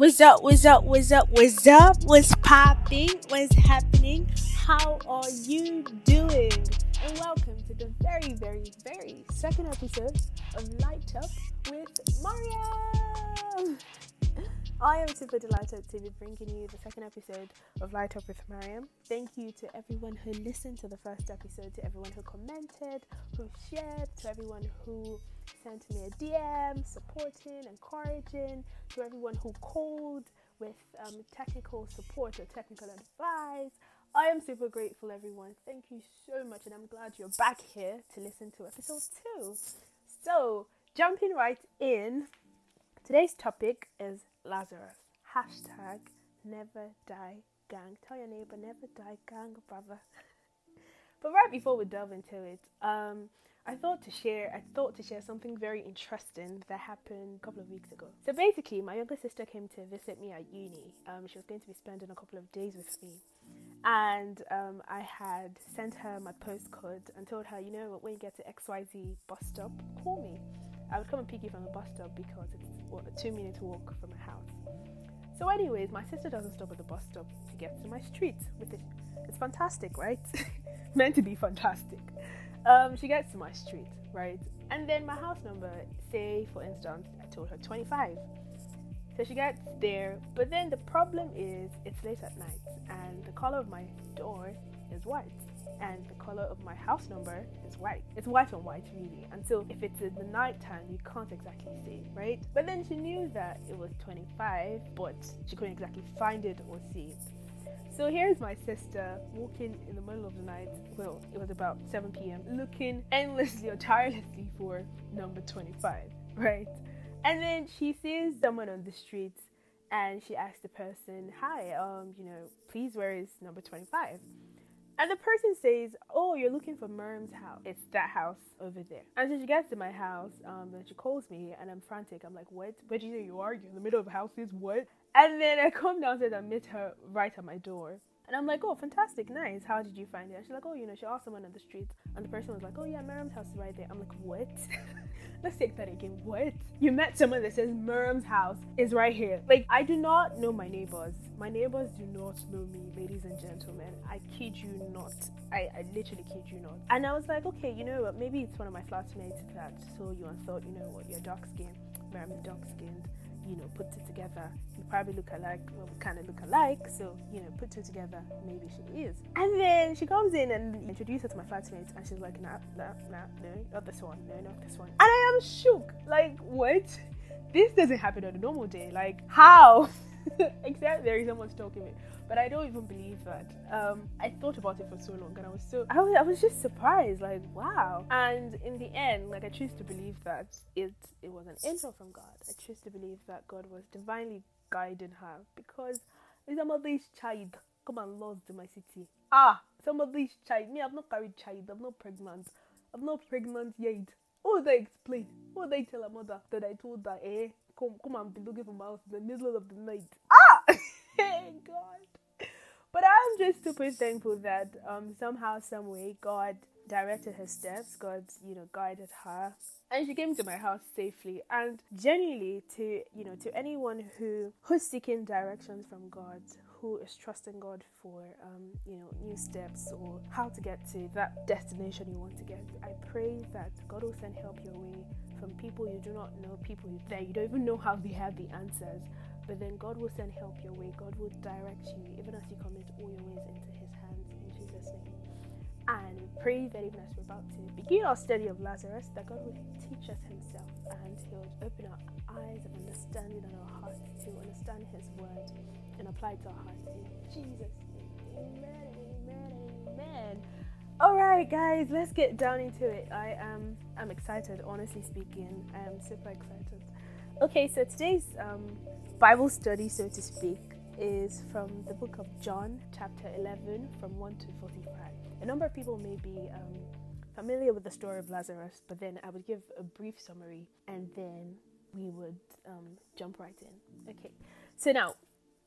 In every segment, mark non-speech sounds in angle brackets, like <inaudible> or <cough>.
What's up? What's up? What's up? What's up? What's popping? What's happening? How are you doing? And welcome to the very, very, very second episode of Light Up with Mariam. I am super delighted to be bringing you the second episode of Light Up with Mariam. Thank you to everyone who listened to the first episode, to everyone who commented, who shared, to everyone who sent me a DM supporting, encouraging, to everyone who called with um, technical support or technical advice. I am super grateful, everyone. Thank you so much, and I'm glad you're back here to listen to episode two. So, jumping right in, today's topic is Lazarus. Hashtag never die gang. Tell your neighbor, never die gang, brother. <laughs> but right before we delve into it, um, I thought to share I thought to share something very interesting that happened a couple of weeks ago. So basically my younger sister came to visit me at uni. Um, she was going to be spending a couple of days with me. And um, I had sent her my postcode and told her, you know, when you get to XYZ bus stop, call me. I would come and pick you from the bus stop because it's a two minute walk from my house. So, anyways, my sister doesn't stop at the bus stop to get to my street, which is it's fantastic, right? <laughs> Meant to be fantastic. Um, she gets to my street, right? And then my house number, say for instance, I told her 25. So she gets there, but then the problem is it's late at night and the color of my door is white and the color of my house number is white. It's white on white really. And so if it's in the night time, you can't exactly see, right? But then she knew that it was 25, but she couldn't exactly find it or see it. So here's my sister walking in the middle of the night. Well, it was about 7 p.m., looking endlessly or tirelessly for number 25, right? And then she sees someone on the street and she asks the person, Hi, um, you know, please, where is number 25? And the person says, Oh, you're looking for Merm's house. It's that house over there. And so she gets to my house, um, and she calls me, and I'm frantic. I'm like, What? Where do you say you are? You're in the middle of houses? What? And then I come downstairs and meet her right at my door. And I'm like, oh, fantastic, nice. How did you find it? And she's like, oh, you know, she asked someone on the street. And the person was like, oh, yeah, Miriam's house is right there. I'm like, what? <laughs> Let's take that again. What? You met someone that says Miriam's house is right here. Like, I do not know my neighbors. My neighbors do not know me, ladies and gentlemen. I kid you not. I, I literally kid you not. And I was like, okay, you know what? Maybe it's one of my flatmates that saw you and thought, you know what, you're dark skinned. Miriam's dark skinned you know, put it together. You probably look alike, well, we kind of look alike, so, you know, put two together, maybe she is. And then she comes in and introduces her to my flatmates, and she's like, nah, nah, nah, no, not this one, no, not this one. And I am shook. Like, what? This doesn't happen on a normal day. Like, how? <laughs> <laughs> Except there is someone stalking me but I don't even believe that. Um, I thought about it for so long, and I was so I was, I was just surprised, like wow. And in the end, like I choose to believe that it it was an angel from God. I choose to believe that God was divinely guiding her because somebody's child come and lost in my city. Ah, somebody's child. Me, I've not carried child. I'm not pregnant. I'm not pregnant yet. What would I explain? What would I tell her mother that I told her, eh, come, come and be looking for my house in the middle of the night? Ah! <laughs> God. But I'm just super thankful that um, somehow, some way, God directed her steps. God, you know, guided her, and she came to my house safely. And genuinely, to you know, to anyone who who's seeking directions from God, who is trusting God for um, you know new steps or how to get to that destination you want to get. I pray that God will send help your way from people you do not know, people that you don't even know how they have the answers. But then God will send help your way. God will direct you, even as you commit all your ways into His hands in Jesus' name. And pray that even as we're about to begin our study of Lazarus, that God will teach us Himself and He'll open our eyes of understanding and our hearts to understand His word and apply to our hearts in Jesus'. Amen, amen, amen. All right, guys, let's get down into it. I am I'm excited, honestly speaking. I am super excited. Okay, so today's um, Bible study, so to speak, is from the book of John, chapter 11, from 1 to 45. A number of people may be um, familiar with the story of Lazarus, but then I would give a brief summary and then we would um, jump right in. Okay, so now,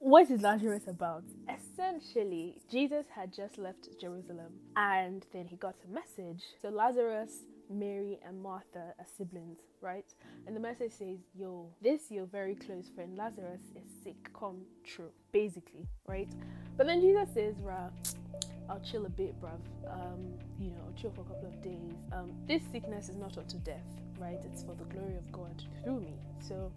what is Lazarus about? Essentially, Jesus had just left Jerusalem and then he got a message. So Lazarus Mary and Martha are siblings, right? And the message says, Yo, this your very close friend Lazarus is sick, come true, basically, right? But then Jesus says, Rah, I'll chill a bit, bruv. Um, you know, I'll chill for a couple of days. Um, this sickness is not unto death, right? It's for the glory of God through me. So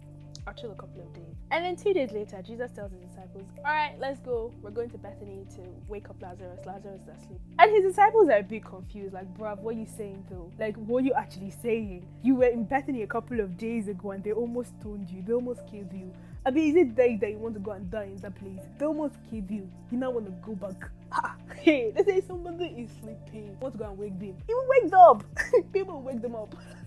I'll a couple of days. And then two days later, Jesus tells his disciples, All right, let's go. We're going to Bethany to wake up Lazarus. Lazarus is asleep. And his disciples are a bit confused, like, bruv, what are you saying though? Like, what are you actually saying? You were in Bethany a couple of days ago and they almost stoned you, they almost killed you. I mean, is it there that you want to go and die in that place? They almost killed you. You now want to go back. Ha! <laughs> Hey, they say somebody is sleeping. Want to go and wake them? Even wake them up. <laughs> People wake them up. <laughs>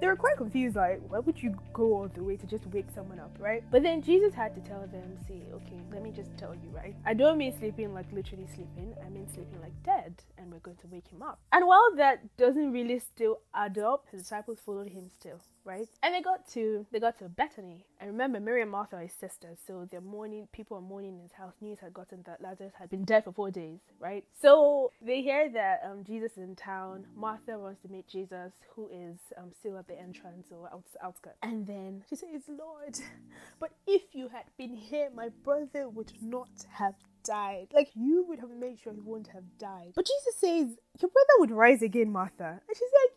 they were quite confused like why would you go all the way to just wake someone up right? But then jesus had to tell them see okay let me just tell you right? I don't mean sleeping like literally sleeping. I mean sleeping like dead and we're going to wake him up. And while that doesn't really still add up his disciples followed him still right? And they got to they got to Bethany. And remember, Mary and Martha are his sisters, so they're mourning. People are mourning in his house. News had gotten that Lazarus had been dead for four days, right? So they hear that um, Jesus is in town. Martha wants to meet Jesus, who is um, still at the entrance or out, outskirts. And then she says, "Lord, <laughs> but if you had been here, my brother would not have died. Like you would have made sure he wouldn't have died. But Jesus says, Your brother would rise again, Martha. And she's like,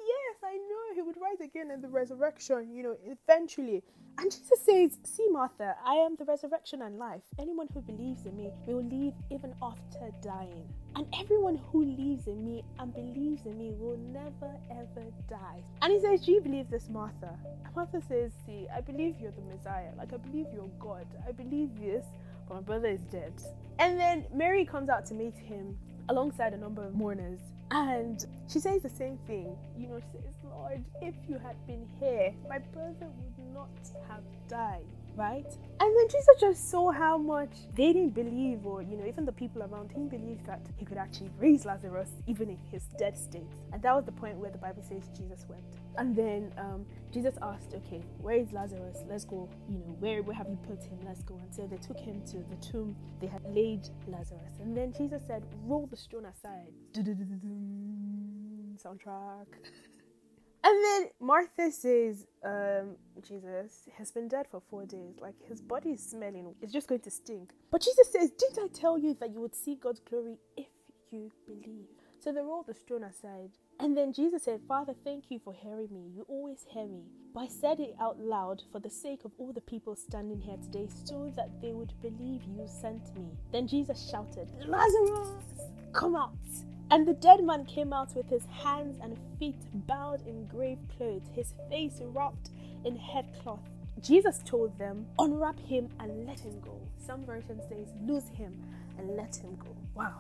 I know he would rise again in the resurrection, you know, eventually. And Jesus says, See, Martha, I am the resurrection and life. Anyone who believes in me will live even after dying. And everyone who lives in me and believes in me will never ever die. And he says, Do you believe this, Martha? And Martha says, See, I believe you're the Messiah. Like, I believe you're God. I believe this but my brother is dead. And then Mary comes out to meet him alongside a number of mourners. And she says the same thing. You know, she says, Lord, if you had been here, my brother would not have died right? And then Jesus just saw how much they didn't believe, or you know, even the people around him believed that he could actually raise Lazarus even in his dead state. And that was the point where the Bible says Jesus wept. And then um, Jesus asked, "Okay, where is Lazarus? Let's go. You know, where where have you put him? Let's go." And so they took him to the tomb. They had laid Lazarus, and then Jesus said, "Roll the stone aside." Soundtrack. <laughs> And then Martha says, um, Jesus has been dead for four days. Like his body is smelling. It's just going to stink. But Jesus says, Didn't I tell you that you would see God's glory if you believe? So they rolled the stone aside. And then Jesus said, Father, thank you for hearing me. You always hear me. But I said it out loud for the sake of all the people standing here today so that they would believe you sent me. Then Jesus shouted, Lazarus, come out. And the dead man came out with his hands and feet bowed in grave clothes, his face wrapped in headcloth. Jesus told them, Unwrap him and let him go. Some version says, Lose him and let him go. Wow,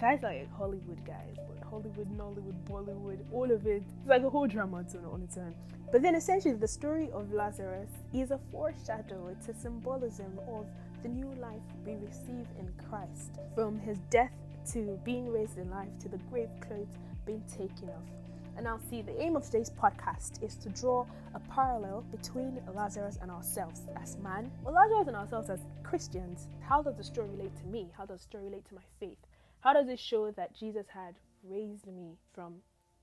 that's like Hollywood, guys. But Hollywood, Nollywood, Bollywood, all of it. It's like a whole drama on its own. But then essentially, the story of Lazarus is a foreshadow, it's a symbolism of the new life we receive in Christ from his death to being raised in life to the grave clothes being taken off. And now, see, the aim of today's podcast is to draw a parallel between Lazarus and ourselves as man, well, Lazarus and ourselves as Christians. How does the story relate to me? How does the story relate to my faith? How does it show that Jesus had raised me from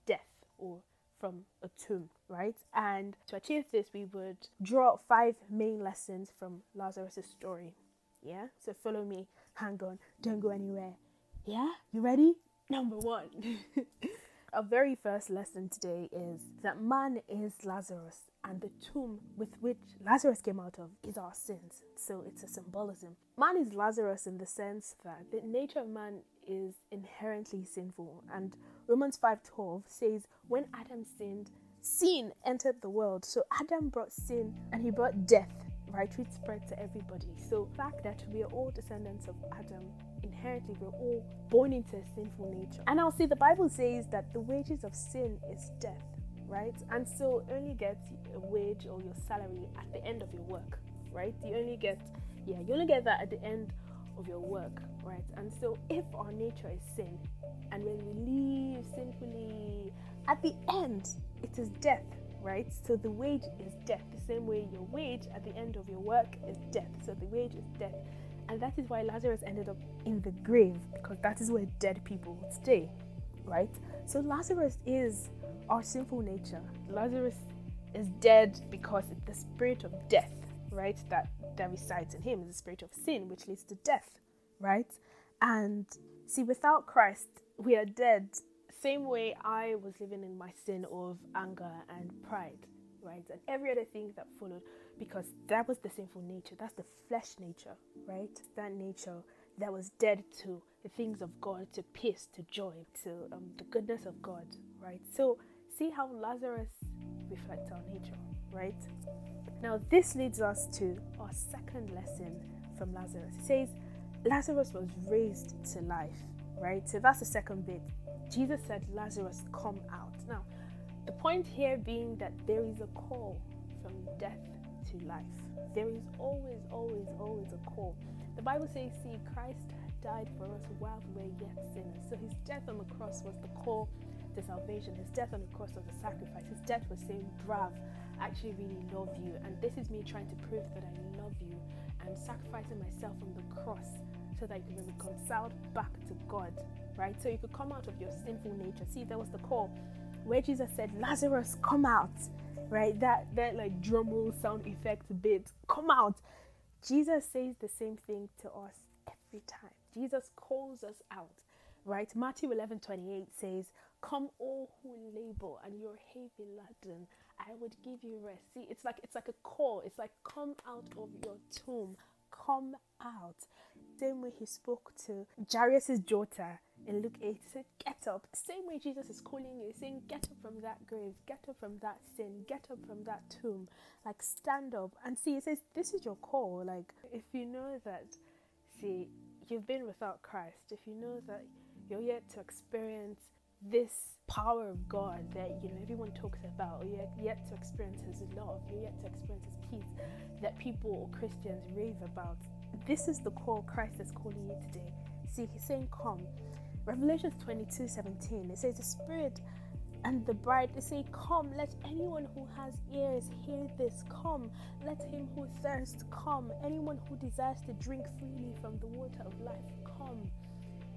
death or from a tomb, right? And to achieve this, we would draw five main lessons from Lazarus' story. Yeah? So follow me, hang on, don't go anywhere. Yeah? You ready? Number one. <laughs> Our very first lesson today is that man is Lazarus, and the tomb with which Lazarus came out of is our sins. So it's a symbolism. Man is Lazarus in the sense that the nature of man is inherently sinful, and Romans 5:12 says, "When Adam sinned, sin entered the world. So Adam brought sin, and he brought death right? Which spread to everybody. So the fact that we are all descendants of Adam, inherently we're all born into a sinful nature. And I'll say the Bible says that the wages of sin is death, right? And so only get a wage or your salary at the end of your work, right? You only get yeah, you only get that at the end of your work, right? And so if our nature is sin and when we live sinfully, at the end it is death right? So the wage is death. The same way your wage at the end of your work is death. So the wage is death. And that is why Lazarus ended up in the grave, because that is where dead people stay, right? So Lazarus is our sinful nature. Lazarus is dead because the spirit of death, right? That that resides in him is the spirit of sin, which leads to death, right? And see, without Christ, we are dead. Same way I was living in my sin of anger and pride, right? And every other thing that followed, because that was the sinful nature. That's the flesh nature, right? That nature that was dead to the things of God, to peace, to joy, to um, the goodness of God, right? So see how Lazarus reflects our nature, right? Now, this leads us to our second lesson from Lazarus. It says, Lazarus was raised to life, right? So that's the second bit. Jesus said, Lazarus, come out. Now, the point here being that there is a call from death life. There is always, always, always a call. The Bible says, see, Christ died for us while we were yet sinners. So his death on the cross was the call to salvation. His death on the cross was a sacrifice. His death was saying, Brav, I actually really love you. And this is me trying to prove that I love you and sacrificing myself on the cross so that you can be reconciled back to God, right? So you could come out of your sinful nature. See, there was the call where Jesus said, Lazarus, come out, right? That that like drum roll sound effect bit, come out. Jesus says the same thing to us every time. Jesus calls us out, right? Matthew 11 28 says, Come all who labor and you're heavy laden, I would give you rest. See, it's like it's like a call. It's like come out of your tomb. Come out. Same way he spoke to Jairus' daughter in Luke 8, he said, Get up. Same way Jesus is calling you, saying, Get up from that grave, get up from that sin, get up from that tomb. Like, stand up. And see, he says, This is your call. Like, if you know that, see, you've been without Christ, if you know that you're yet to experience this power of God that you know everyone talks about, or you're yet to experience His love, you're yet to experience His peace that people or Christians rave about. This is the call Christ is calling you today. See, He's saying, "Come." Revelations 22 17, it says, The Spirit and the bride, they say, Come, let anyone who has ears hear this. Come, let him who thirsts come. Anyone who desires to drink freely from the water of life, come.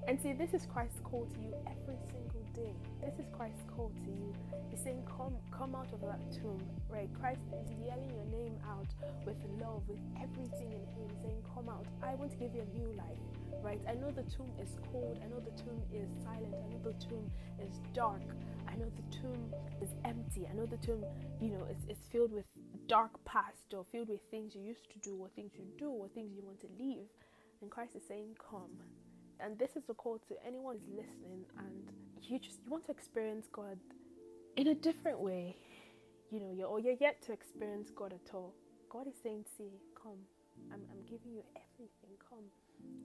And see, this is Christ's call to you every single day. This is Christ's call to you. He's saying, Come, come out of that tomb. Right? Christ is yelling your name out with love, with everything in him, saying, Come out. I want to give you a new life right? I know the tomb is cold. I know the tomb is silent. I know the tomb is dark. I know the tomb is empty. I know the tomb, you know, is, is filled with dark past or filled with things you used to do or things you do or things you want to leave. And Christ is saying, Come. And this is a call to anyone who's listening and you just you want to experience God in a different way. You know, you're or you're yet to experience God at all. God is saying, See, come. I'm, I'm giving you everything. Come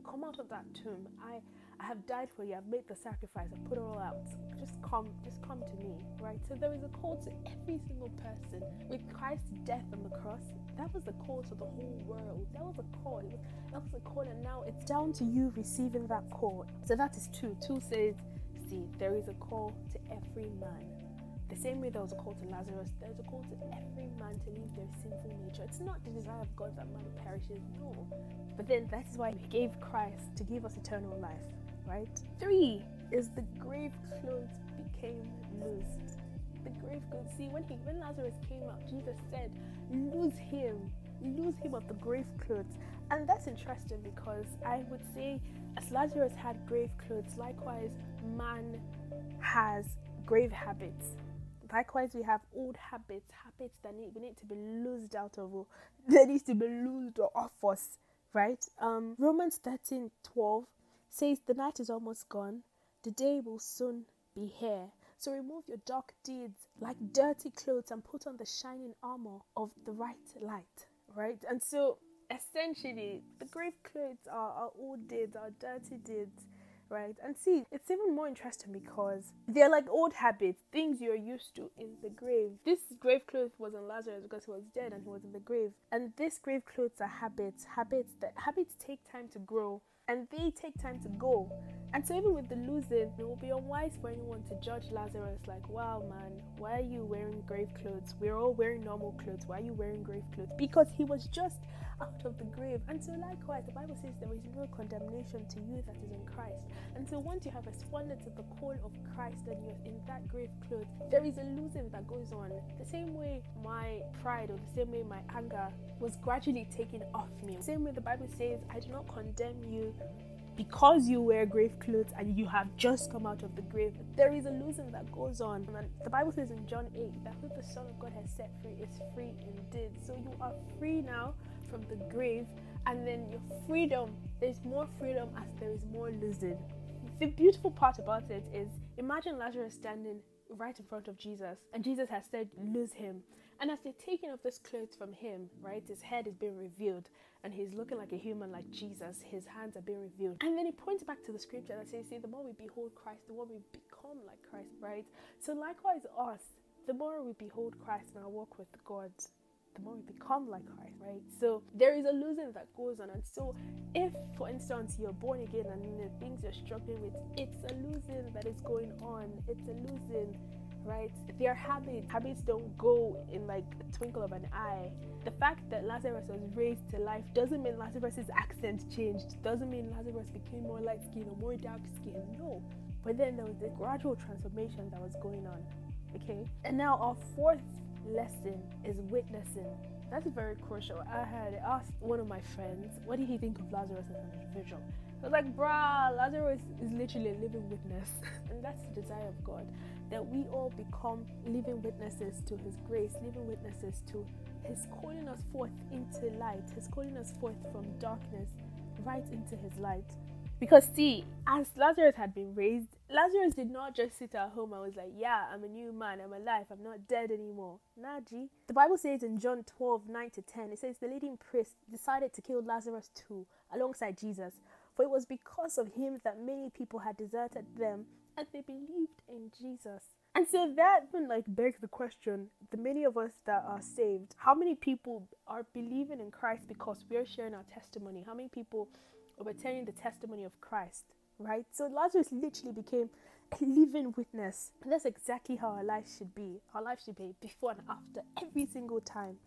come out of that tomb. I, I have died for you. I've made the sacrifice. I've put it all out. Just come, just come to me, right? So there is a call to every single person. With Christ's death on the cross, that was the call to the whole world. That was a call. Was, that was a call, and now it's down to you receiving that call. So that is two. Two says, see, there is a call to every man the same way there was a call to Lazarus, there's a call to every man to leave their sinful nature. It's not the desire of God that man perishes, no. But then that is why He gave Christ to give us eternal life, right? Three is the grave clothes became loosed. The grave clothes. See, when he when Lazarus came out, Jesus said, "Lose him, lose him of the grave clothes." And that's interesting because I would say, as Lazarus had grave clothes, likewise, man has grave habits Likewise, we have old habits, habits that need we need to be loosed out of, <laughs> or that needs to be loosed off us, right? Um, Romans 13 12 says, The night is almost gone, the day will soon be here. So remove your dark deeds like dirty clothes and put on the shining armor of the right light, right? And so essentially, the grave clothes are our old deeds, our dirty deeds right? And see, it's even more interesting because they're like old habits, things you're used to in the grave. This grave clothes was on Lazarus because he was dead and he was in the grave. And this grave clothes are habits, habits that habits take time to grow. And they take time to go. And so, even with the losing, it will be unwise for anyone to judge Lazarus like, wow, man, why are you wearing grave clothes? We're all wearing normal clothes. Why are you wearing grave clothes? Because he was just out of the grave. And so, likewise, the Bible says there is no condemnation to you that is in Christ. And so, once you have responded to the call of Christ and you're in that grave clothes, there is a losing that goes on. The same way my pride or the same way my anger was gradually taken off me. Same way the Bible says, I do not condemn you because you wear grave clothes and you have just come out of the grave, there is a losing that goes on. And the Bible says in John 8 that who the Son of God has set free is free indeed. So you are free now from the grave, and then your freedom, there's more freedom as there is more losing. The beautiful part about it is imagine Lazarus standing right in front of Jesus, and Jesus has said, Lose him. And as they're taking off this clothes from him, right, his head is being revealed and he's looking like a human like Jesus. His hands are being revealed. And then he points back to the scripture that says, See, the more we behold Christ, the more we become like Christ, right? So, likewise, us, the more we behold Christ in our walk with God, the more we become like Christ, right? So there is a losing that goes on. And so if, for instance, you're born again and the things you're struggling with, it's a losing that is going on. It's a losing right? Their habits, habits don't go in like a twinkle of an eye. The fact that Lazarus was raised to life doesn't mean Lazarus's accent changed, doesn't mean Lazarus became more light skinned or more dark skinned. No. But then there was the gradual transformation that was going on. Okay? And now our fourth lesson is witnessing. That's very crucial. I had asked one of my friends, what did he think of Lazarus as an individual? I was like, bruh, Lazarus is literally a living witness. <laughs> and that's the desire of God that we all become living witnesses to His grace, living witnesses to His calling us forth into light, His calling us forth from darkness right into His light. Because, see, as Lazarus had been raised, Lazarus did not just sit at home and was like, Yeah, I'm a new man, I'm alive, I'm not dead anymore. Nah, G. The Bible says in John 12 9 to 10, it says, The leading priest decided to kill Lazarus too, alongside Jesus. For it was because of him that many people had deserted them and they believed in Jesus. And so that then like begs the question, the many of us that are saved, how many people are believing in Christ because we're sharing our testimony? How many people are telling the testimony of Christ? Right? So Lazarus literally became a living witness. And that's exactly how our life should be. Our life should be before and after every single time.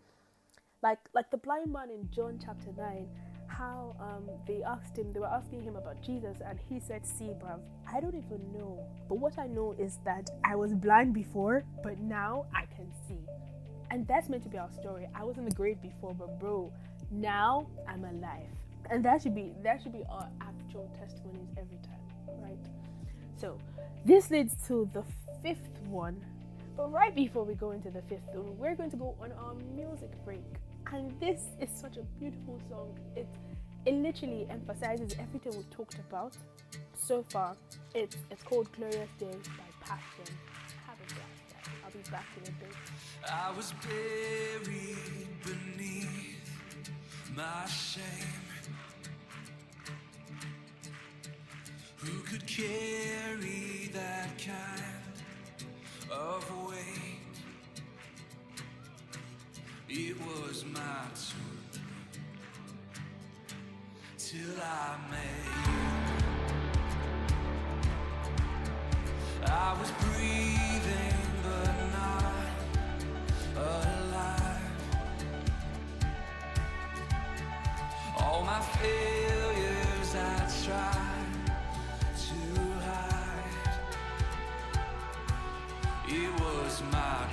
Like like the blind man in John chapter 9 how um, they asked him, they were asking him about Jesus, and he said, See, bruv, I don't even know. But what I know is that I was blind before, but now I can see. And that's meant to be our story. I was in the grave before, but bro, now I'm alive. And that should be that should be our actual testimonies every time, right? So this leads to the fifth one. But right before we go into the fifth one, we're going to go on our music break. And this is such a beautiful song. It it literally emphasizes everything we've talked about so far. It's it's called Glorious Day by Passion. Have a blast. I'll be back in a bit. I was buried beneath my shame. Who could carry that kind of weight? It was my turn till I made. I was breathing but not alive. All my failures I tried to hide. It was my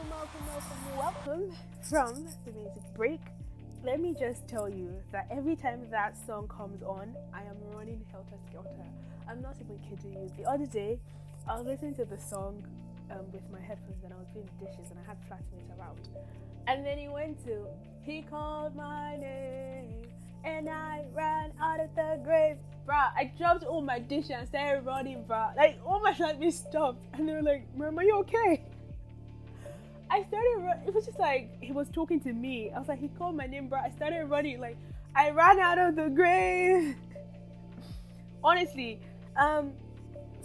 Welcome, welcome, welcome, welcome from the music break. Let me just tell you that every time that song comes on, I am running helter skelter. I'm not even kidding you. The other day, I was listening to the song um, with my headphones and I was doing dishes and I had flatmates around. And then he went to, he called my name and I ran out of the grave. Bruh, I dropped all my dishes and started running, bruh. Like, all my flatmates stopped and they were like, Mom, are you okay? I started. Run- it was just like he was talking to me. I was like, he called my name, bro. I started running. Like I ran out of the grave. <laughs> Honestly, um,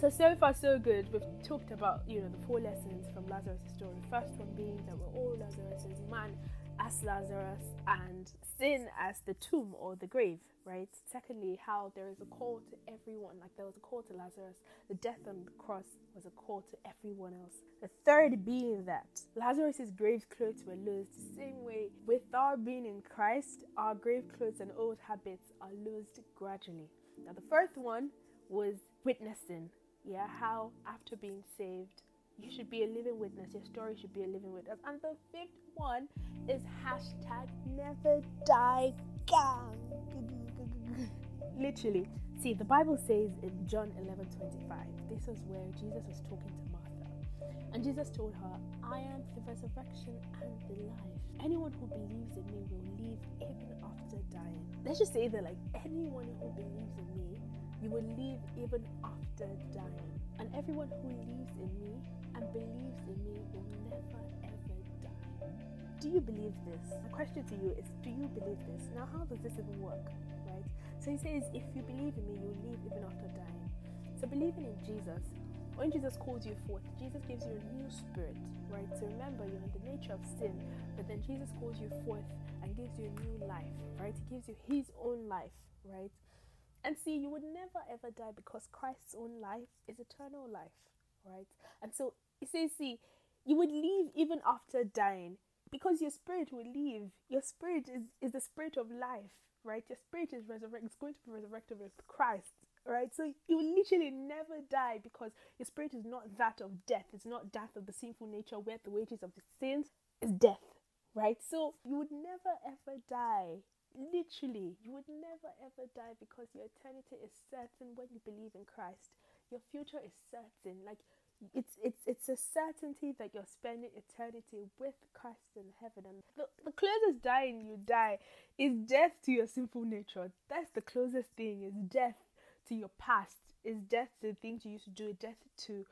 so so far so good. We've talked about you know the four lessons from Lazarus' story. First one being that we're all Lazarus, man as Lazarus, and sin as the tomb or the grave, right? Secondly, how there is a call to everyone. Like there was a call to Lazarus. The death on the cross was a call to everyone else. The third being that Lazarus's grave clothes were loosed. The same way, with our being in Christ, our grave clothes and old habits are loosed gradually. Now, the first one was witnessing. Yeah, how after being saved, you should be a living witness. Your story should be a living witness. And the fifth one is hashtag never die gang. Literally. See, the Bible says in John 11 25, this was where Jesus was talking to Martha. And Jesus told her, I am the resurrection and the life. Anyone who believes in me will live even after dying. Let's just say that, like, anyone who believes in me, you will live even after dying. And everyone who lives in me and believes in me will never ever die. Do you believe this? My question to you is Do you believe this? Now, how does this even work? Right? So he says, If you believe in me, you'll live even after dying. So, believing in Jesus, when Jesus calls you forth, Jesus gives you a new spirit, right? So, remember, you're in the nature of sin, but then Jesus calls you forth and gives you a new life, right? He gives you his own life, right? And see, you would never ever die because Christ's own life is eternal life, right? And so it says, see, you would live even after dying because your spirit will live. Your spirit is, is the spirit of life, right? Your spirit is resurrected, it's going to be resurrected with Christ, right? So you will literally never die because your spirit is not that of death. It's not death of the sinful nature where the wages of the sins is death, right? So you would never ever die literally, you would never ever die because your eternity is certain when you believe in Christ. Your future is certain. Like it's it's it's a certainty that you're spending eternity with Christ in heaven. And the, the closest dying you die is death to your sinful nature. That's the closest thing, is death to your past, is death to the things you used to do, death to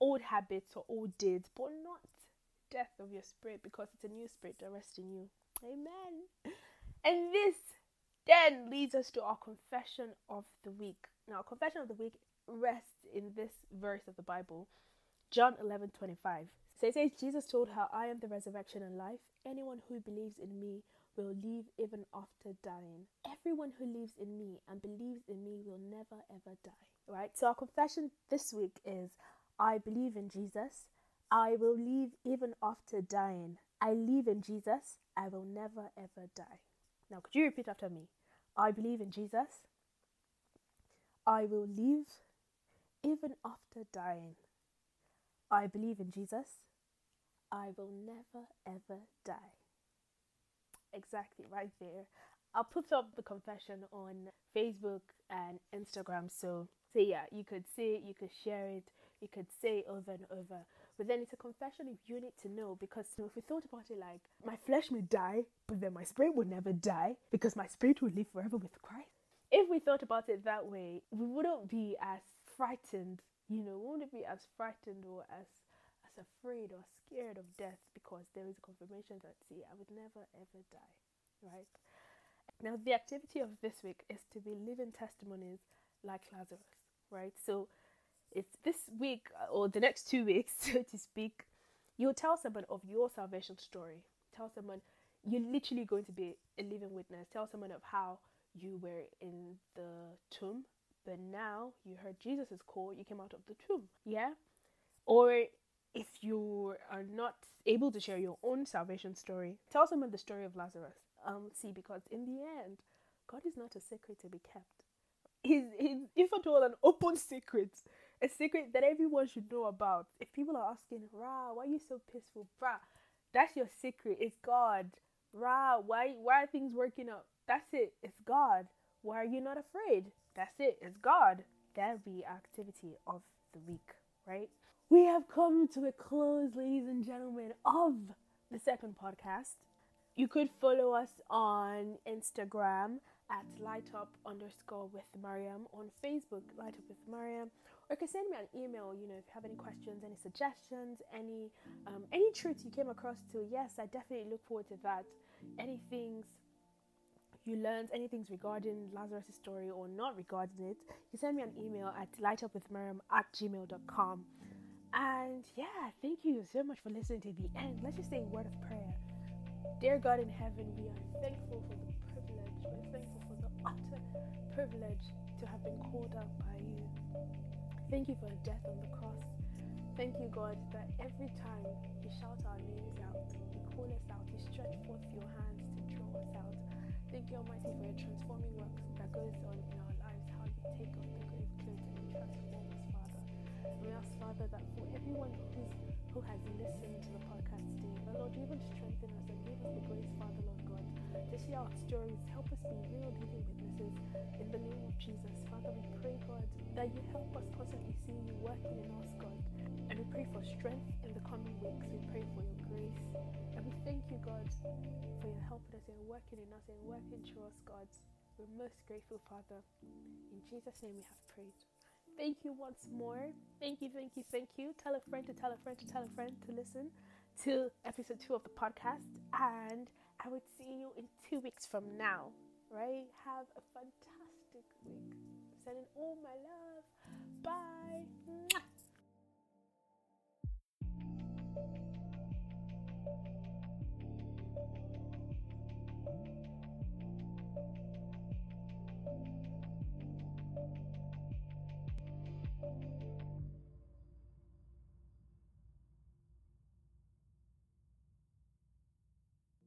old habits or old deeds, but not death of your spirit because it's a new spirit that rests in you. Amen. And this then leads us to our confession of the week. Now, confession of the week rests in this verse of the Bible, John 11 25. So it says, Jesus told her, I am the resurrection and life. Anyone who believes in me will live even after dying. Everyone who lives in me and believes in me will never ever die. Right? So our confession this week is I believe in Jesus. I will live even after dying. I live in Jesus. I will never ever die. Now, could you repeat after me? I believe in Jesus. I will live even after dying. I believe in Jesus. I will never ever die. Exactly, right there. I'll put up the confession on Facebook and Instagram. So, so yeah, you could see it, you could share it, you could say it over and over. But then it's a confession if you need to know because you know, if we thought about it like my flesh may die, but then my spirit will never die because my spirit will live forever with Christ. If we thought about it that way, we wouldn't be as frightened, you know, wouldn't be as frightened or as as afraid or scared of death because there is a confirmation that see I would never ever die. Right? Now the activity of this week is to be living testimonies like Lazarus, right? So it's this week or the next two weeks, <laughs> so to speak, you'll tell someone of your salvation story. Tell someone you're literally going to be a living witness. Tell someone of how you were in the tomb, but now you heard Jesus' call, you came out of the tomb. Yeah? Or if you are not able to share your own salvation story, tell someone the story of Lazarus. Um, see, because in the end, God is not a secret to be kept. He's, he's if at all, an open secret a secret that everyone should know about. If people are asking, Ra, why are you so peaceful? Bruh, that's your secret. It's God. Ra, why why are things working out? That's it. It's God. Why are you not afraid? That's it. It's God. That'll be activity of the week, right? We have come to a close, ladies and gentlemen, of the second podcast. You could follow us on Instagram at lightup underscore with Mariam, on Facebook, light up with Mariam, or you can send me an email you know if you have any questions any suggestions any um, any truths you came across to yes i definitely look forward to that any things you learned anything regarding lazarus' story or not regarding it you send me an email at lightupwithmiriam at gmail.com and yeah thank you so much for listening to the end let's just say a word of prayer dear god in heaven we are thankful for the privilege we're thankful for the utter privilege to have been called out by you Thank you for the death on the cross. Thank you, God, that every time you shout our names out, you call us out, you stretch forth your hands to draw us out. Thank you, Almighty, for your transforming work that goes on in our lives, how you take off the grave clothes and transform us, Father. And we ask, Father, that for everyone who's, who has listened to the podcast today, the Lord, you even strengthen us and give us the grace, Father, Lord God, to share our stories. Help us be real living witnesses in the name of Jesus. That you help us constantly see you working in us, God. And we pray for strength in the coming weeks. We pray for your grace. And we thank you, God, for your helping us and working in us and working through us, God. We're most grateful, Father. In Jesus' name we have prayed. Thank you once more. Thank you, thank you, thank you. Tell a friend to tell a friend to tell a friend to listen to episode two of the podcast. And I would see you in two weeks from now, right? Have a fantastic week sending all my love. Bye. Mwah.